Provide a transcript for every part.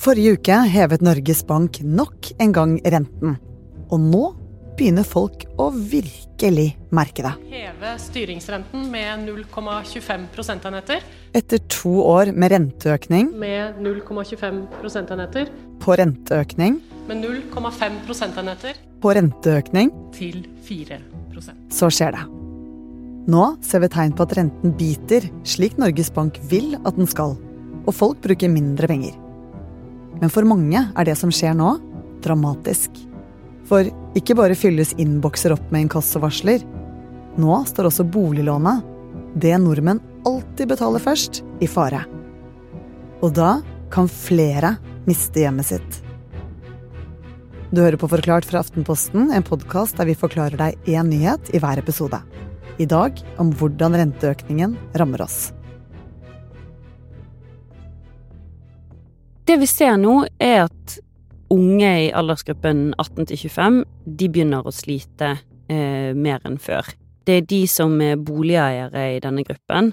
Forrige uke hevet Norges Bank nok en gang renten. Og nå begynner folk å virkelig merke det. Heve styringsrenten med 0,25 prosentenheter. Etter to år med renteøkning Med 0,25 prosentenheter. på renteøkning Med 0,5 prosentenheter på renteøkning, til 4% så skjer det. Nå ser vi tegn på at renten biter, slik Norges Bank vil at den skal. Og folk bruker mindre penger. Men for mange er det som skjer nå, dramatisk. For ikke bare fylles innbokser opp med inkassovarsler. Nå står også boliglånet, det nordmenn alltid betaler først, i fare. Og da kan flere miste hjemmet sitt. Du hører på Forklart fra Aftenposten, en podkast der vi forklarer deg én nyhet i hver episode. I dag om hvordan renteøkningen rammer oss. Det vi ser nå, er at unge i aldersgruppen 18 til 25 de begynner å slite eh, mer enn før. Det er de som er boligeiere i denne gruppen,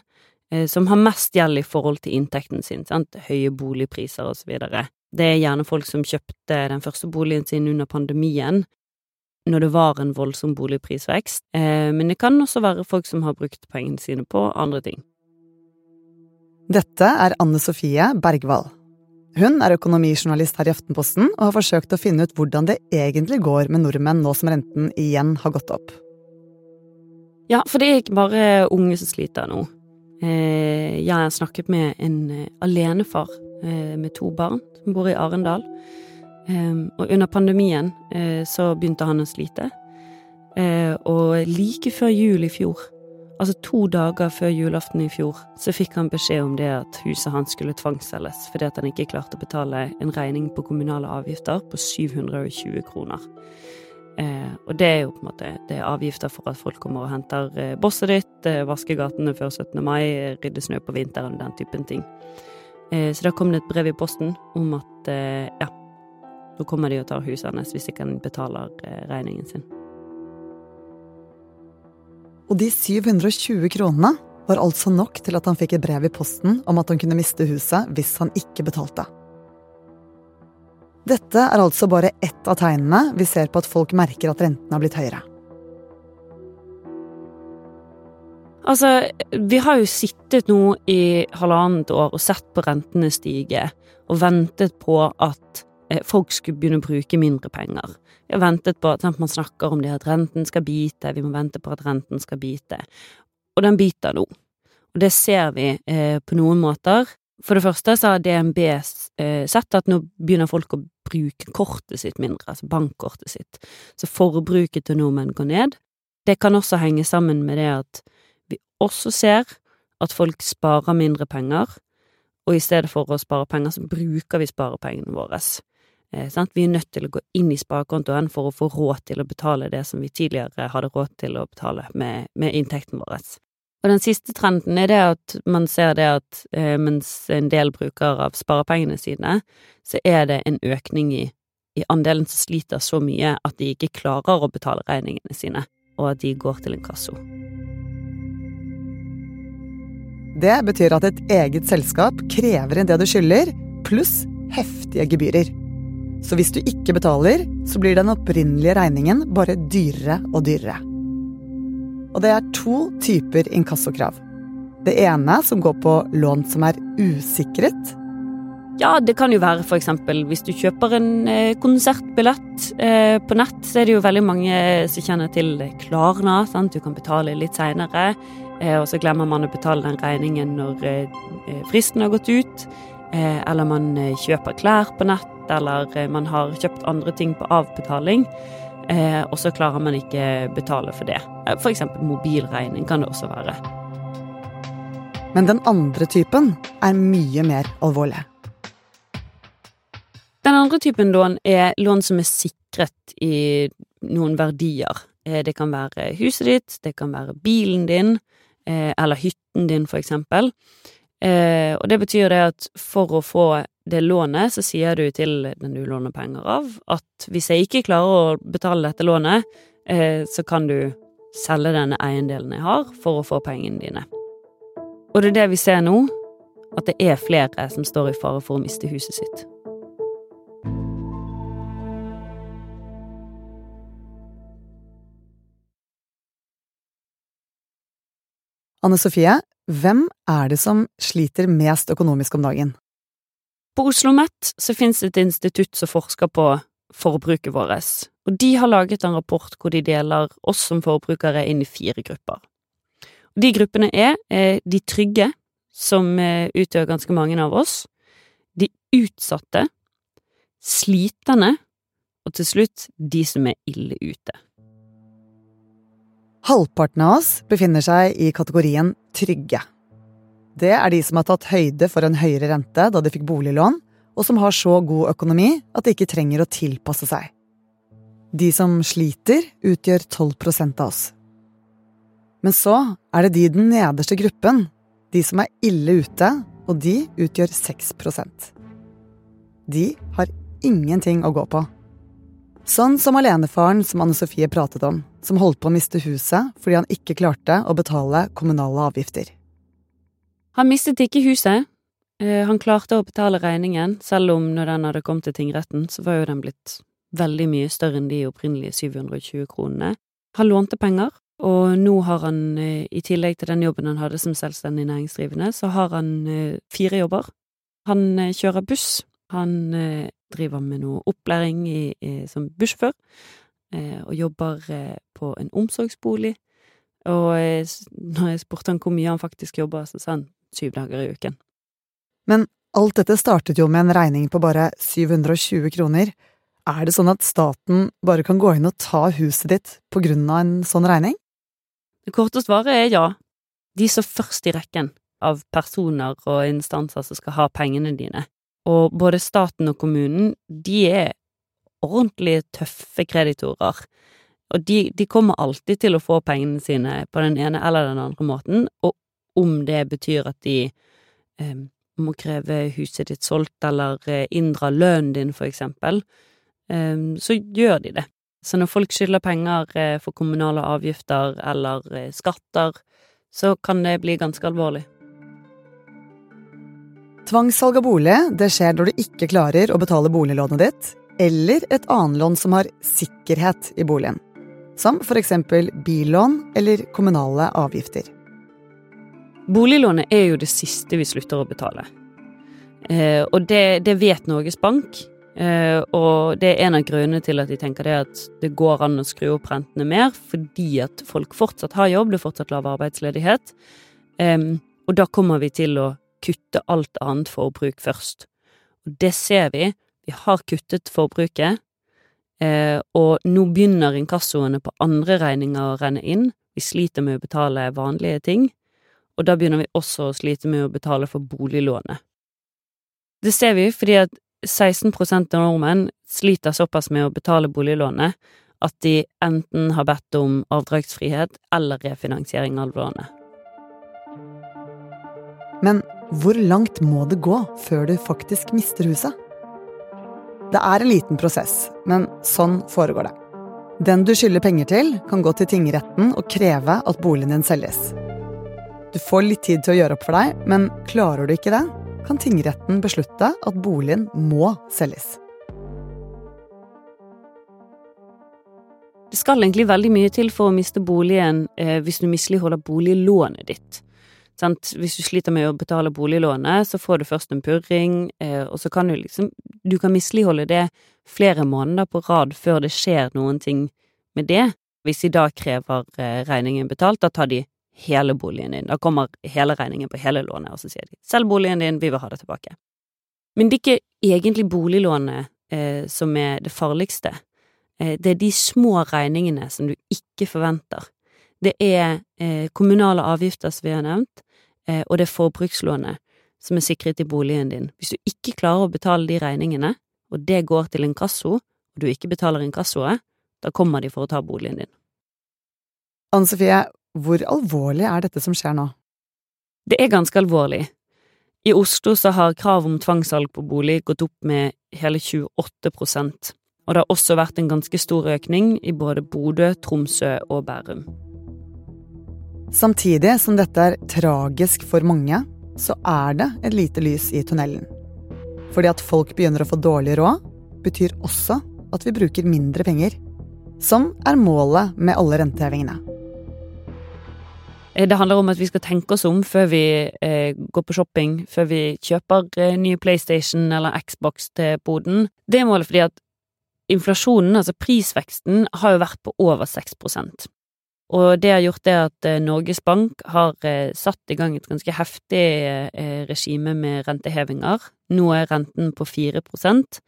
eh, som har mest gjeld i forhold til inntekten sin, sant? høye boligpriser videre. Det er gjerne folk som kjøpte den første boligen sin under pandemien, når det var en voldsom boligprisvekst, eh, men det kan også være folk som har brukt pengene sine på andre ting. Dette er Anne Sofie Bergwall. Hun er økonomijournalist her i Aftenposten og har forsøkt å finne ut hvordan det egentlig går med nordmenn nå som renten igjen har gått opp. Ja, for det er ikke bare unge som sliter nå. Eh, jeg har snakket med en eh, alenefar eh, med to barn som bor i Arendal. Og under pandemien så begynte han å slite. Og like før jul i fjor, altså to dager før julaften i fjor, så fikk han beskjed om det at huset hans skulle tvangsselges fordi at han ikke klarte å betale en regning på kommunale avgifter på 720 kroner. Eh, og det er jo på en måte det er avgifter for at folk kommer og henter eh, bosset ditt, eh, vasker gatene før 17. mai, rydder snø på vinteren den typen ting. Eh, så da kom det et brev i posten om at eh, ja, nå kommer de og tar huset hans hvis ikke han betaler eh, regningen sin. Og de 720 kronene var altså nok til at han fikk et brev i posten om at han kunne miste huset hvis han ikke betalte. Dette er altså bare ett av tegnene vi ser på at folk merker at renten har blitt høyere. Altså, vi har jo sittet nå i halvannet år og sett på rentene stige, og ventet på at folk skulle begynne å bruke mindre penger. Vi har ventet på at man snakker om det at renten skal bite, vi må vente på at renten skal bite. Og den biter nå. Og det ser vi eh, på noen måter. For det første så har DNB eh, sett at nå begynner folk å bruke kortet sitt mindre, altså bankkortet sitt. Så forbruket til nordmenn går ned. Det kan også henge sammen med det at vi også ser at folk sparer mindre penger, og i stedet for å spare penger, så bruker vi sparepengene våre. Eh, vi er nødt til å gå inn i sparekontoen for å få råd til å betale det som vi tidligere hadde råd til å betale med, med inntekten vår. Og den siste trenden er det at man ser det at eh, mens en del bruker av sparepengene sine, så er det en økning i, i andelen som sliter så mye at de ikke klarer å betale regningene sine, og at de går til inkasso. Det betyr at et eget selskap krever inn det du skylder, pluss heftige gebyrer. Så hvis du ikke betaler, så blir den opprinnelige regningen bare dyrere og dyrere. Og det er to typer inkassokrav. Det ene som går på lån som er usikret. Ja, det kan jo være eksempel hvis du kjøper en eh, konsertbillett eh, på nett, så er det jo veldig mange som kjenner til Klarna. Sant? Du kan betale litt seinere, eh, og så glemmer man å betale den regningen når fristen har gått ut. Eller man kjøper klær på nett, eller man har kjøpt andre ting på avbetaling. og så klarer man ikke betale for det. For eksempel mobilregning kan det også være. Men den andre typen er mye mer alvorlig. Den andre typen lån er lån som er sikret i noen verdier. Det kan være huset ditt, det kan være bilen din, eller hytten din, for eksempel. Og det betyr det at for å få det lånet, så sier du til den du låner penger av, at hvis jeg ikke klarer å betale dette lånet, eh, så kan du selge denne eiendelen jeg har, for å få pengene dine. Og det er det vi ser nå, at det er flere som står i fare for å miste huset sitt. Anne Sofie, hvem er det som sliter mest økonomisk om dagen? På Oslo OsloMet så finnes det et institutt som forsker på forbruket vårt, og de har laget en rapport hvor de deler oss som forbrukere inn i fire grupper. De gruppene er de trygge, som eh, utgjør ganske mange av oss, de utsatte, sliterne og til slutt de som er ille ute. Halvparten av oss befinner seg i kategorien trygge. Det er de som har tatt høyde for en høyere rente da de fikk boliglån, og som har så god økonomi at de ikke trenger å tilpasse seg. De som sliter, utgjør 12% av oss. Men så er det de i den nederste gruppen, de som er ille ute, og de utgjør 6% De har ingenting å gå på. Sånn som alenefaren som Anne Sofie pratet om, som holdt på å miste huset fordi han ikke klarte å betale kommunale avgifter. Han mistet ikke huset. Eh, han klarte å betale regningen, selv om når den hadde kommet til tingretten, så var jo den blitt veldig mye større enn de opprinnelige 720 kronene. Han lånte penger, og nå har han, eh, i tillegg til den jobben han hadde som selvstendig næringsdrivende, så har han eh, fire jobber. Han kjører buss, han driver med noe opplæring i, i, som bussjåfør, og jobber på en omsorgsbolig. Og når jeg spurte han hvor mye han faktisk jobber, så sa han syv dager i uken. Men alt dette startet jo med en regning på bare 720 kroner. Er det sånn at staten bare kan gå inn og ta huset ditt på grunn av en sånn regning? Det korte svaret er ja. De står først i rekken av personer og instanser som skal ha pengene dine. Og både staten og kommunen, de er ordentlig tøffe kreditorer. Og de, de, kommer alltid til å få pengene sine på den ene eller den andre måten, og om det betyr at de eh, må kreve huset ditt solgt eller eh, inndra lønnen din, for eksempel, eh, så gjør de det. Så når folk skylder penger eh, for kommunale avgifter eller eh, skatter, så kan det bli ganske alvorlig. Tvangssalg av bolig det skjer når du ikke klarer å betale boliglånet ditt, eller et annet lån som har sikkerhet i boligen, som f.eks. billån eller kommunale avgifter. Boliglånet er jo det siste vi slutter å betale. Eh, og det, det, vet Norges Bank, eh, og det er en av grunnene til at de tenker det at det går an å skru opp rentene mer, fordi at folk fortsatt har jobb, det er fortsatt lav arbeidsledighet. Eh, og da kommer vi til å kutte alt annet forbruk først. Og det ser vi. Vi har kuttet forbruket, eh, og nå begynner inkassoene på andre regninger å renne inn. Vi sliter med å betale vanlige ting, og da begynner vi også å slite med å betale for boliglånet. Det ser vi fordi at 16% av nordmenn sliter såpass med å betale boliglånet at de enten har bedt om avdragsfrihet eller refinansiering av lånet. Men hvor langt må det gå før du faktisk mister huset? Det er en liten prosess, men sånn foregår det. Den du skylder penger til, kan gå til tingretten og kreve at boligen din selges. Du får litt tid til å gjøre opp for deg, men klarer du ikke det, kan tingretten beslutte at boligen må selges. Det skal egentlig veldig mye til for å miste boligen eh, hvis du misligholder boliglånet ditt. Sant? Hvis du sliter med å betale boliglånet, så får du først en purring, eh, og så kan du liksom Du kan misligholde det flere måneder på rad før det skjer noen ting med det. Hvis de da krever eh, regningen betalt, da tar de hele boligen din. Da kommer hele regningen på hele lånet, og så sier de 'selg boligen din, vi vil ha det tilbake'. Men det er ikke egentlig boliglånet eh, som er det farligste. Eh, det er de små regningene som du ikke forventer. Det er eh, kommunale avgifter, som vi har nevnt. Eh, og det er forbrukslånet som er sikret i boligen din. Hvis du ikke klarer å betale de regningene, og det går til inkasso, og du ikke betaler inkassoet, da kommer de for å ta boligen din. Anne Sofie, hvor alvorlig er dette som skjer nå? Det er ganske alvorlig. I Oslo så har krav om tvangssalg på bolig gått opp med hele 28 prosent, og det har også vært en ganske stor økning i både Bodø, Tromsø og Bærum. Samtidig som dette er tragisk for mange, så er det et lite lys i tunnelen. Fordi at folk begynner å få dårlig råd, betyr også at vi bruker mindre penger. Som er målet med alle rentehevingene. Eh, det handler om at vi skal tenke oss om før vi eh, går på shopping, før vi kjøper eh, ny PlayStation eller Xbox til boden. Det er målet fordi at inflasjonen, altså prisveksten, har jo vært på over 6% Og det har gjort det at eh, Norges Bank har eh, satt i gang et ganske heftig regime med rentehevinger. Nå er renten på 4%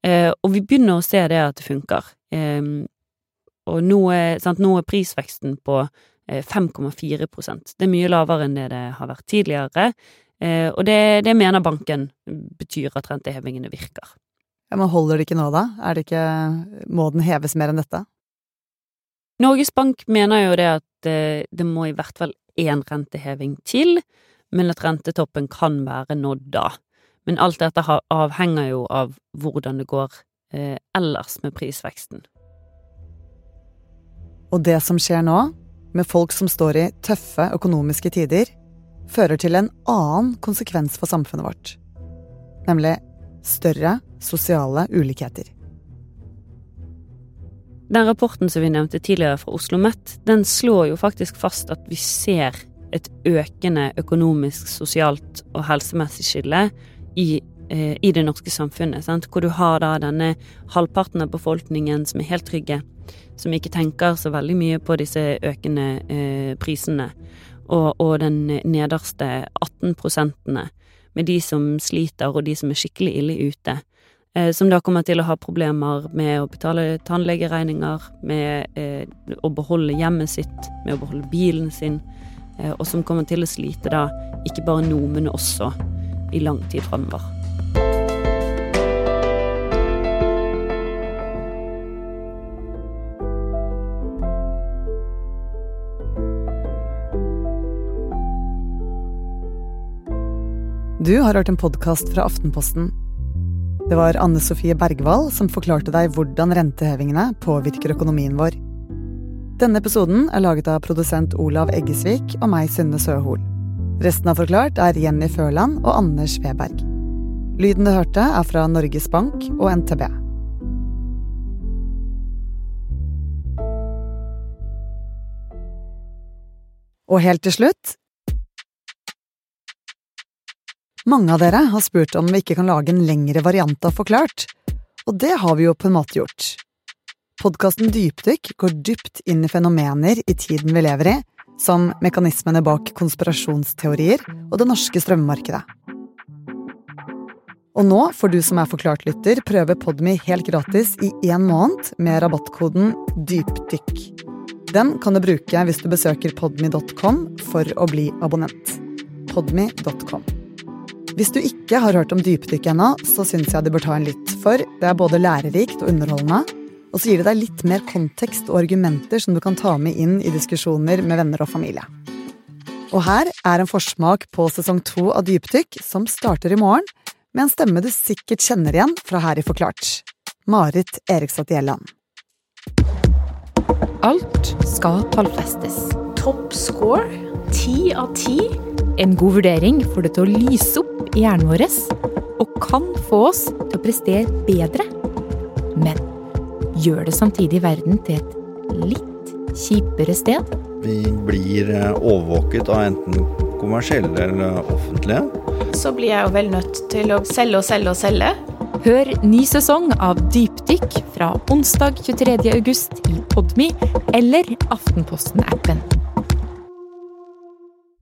og vi begynner å se det at det funker. Ehm, og nå er, sant, nå er prisveksten på 5,4% Det er mye lavere enn det det har vært tidligere, og det, det mener banken betyr at rentehevingene virker. Ja, Men holder det ikke nå, da? Er det ikke Må den heves mer enn dette? Norges Bank mener jo det at eh, det må i hvert fall én renteheving til, men at rentetoppen kan være nådd da. Men alt dette avhenger jo av hvordan det går eh, ellers med prisveksten. Og det som skjer nå, med folk som står i tøffe økonomiske tider, fører til en annen konsekvens for samfunnet vårt. Nemlig større sosiale ulikheter. Den rapporten som vi nevnte tidligere fra Oslo OsloMet, den slår jo faktisk fast at vi ser et økende økonomisk, sosialt og helsemessig skille i, eh, i det norske samfunnet. Sant? Hvor du har da denne halvparten av befolkningen som er helt trygge, som ikke tenker så veldig mye på disse økende eh, prisene, og, og den nederste 18 prosentene med de som sliter og de som er skikkelig ille ute. Eh, som da kommer til å ha problemer med å betale tannlegeregninger, med eh, å beholde hjemmet sitt, med å beholde bilen sin, eh, og som kommer til å slite da ikke bare nå, men også i lang tid framover. Du har hørt en podkast fra Aftenposten. Det var Anne Sofie Bergwall som forklarte deg hvordan rentehevingene påvirker økonomien vår. Denne episoden er laget av produsent Olav Eggesvik og meg, Synne Søhol. Resten av Forklart er Jenny Førland og Anders Weberg. Lyden du hørte, er fra Norges Bank og NTB. Og helt til slutt mange av dere har spurt om vi ikke kan lage en lengre variant av Forklart, og det har vi jo på en måte gjort. Podkasten Dypdykk går dypt inn i fenomener i tiden vi lever i, som mekanismene bak konspirasjonsteorier og det norske strømmarkedet. Og nå får du som er Forklart-lytter prøve Podmy helt gratis i én måned med rabattkoden DYPDYKK. Den kan du bruke hvis du besøker podmy.com for å bli abonnent. Podmy.com. Hvis du ikke har hørt om dypdykk ennå, så syns jeg du bør ta en lytt, for det er både lærerikt og underholdende. Og så gir det deg litt mer kontekst og argumenter som du kan ta med inn i diskusjoner med venner og familie. Og her er en forsmak på sesong to av Dypdykk, som starter i morgen, med en stemme du sikkert kjenner igjen fra Her i Forklart. Marit Eriksdatt Gjelland. Alt skal tallfestes. Topp score ti av ti. En god vurdering får det til å lyse opp i hjernen vår og kan få oss til å prestere bedre. Men gjør det samtidig verden til et litt kjipere sted? Vi blir eh, overvåket av enten kommersielle eller offentlige. Så blir jeg jo vel nødt til å selge og selge og selge. Hør ny sesong av Dypdykk fra onsdag 23. august i Podmy eller Aftenposten-appen.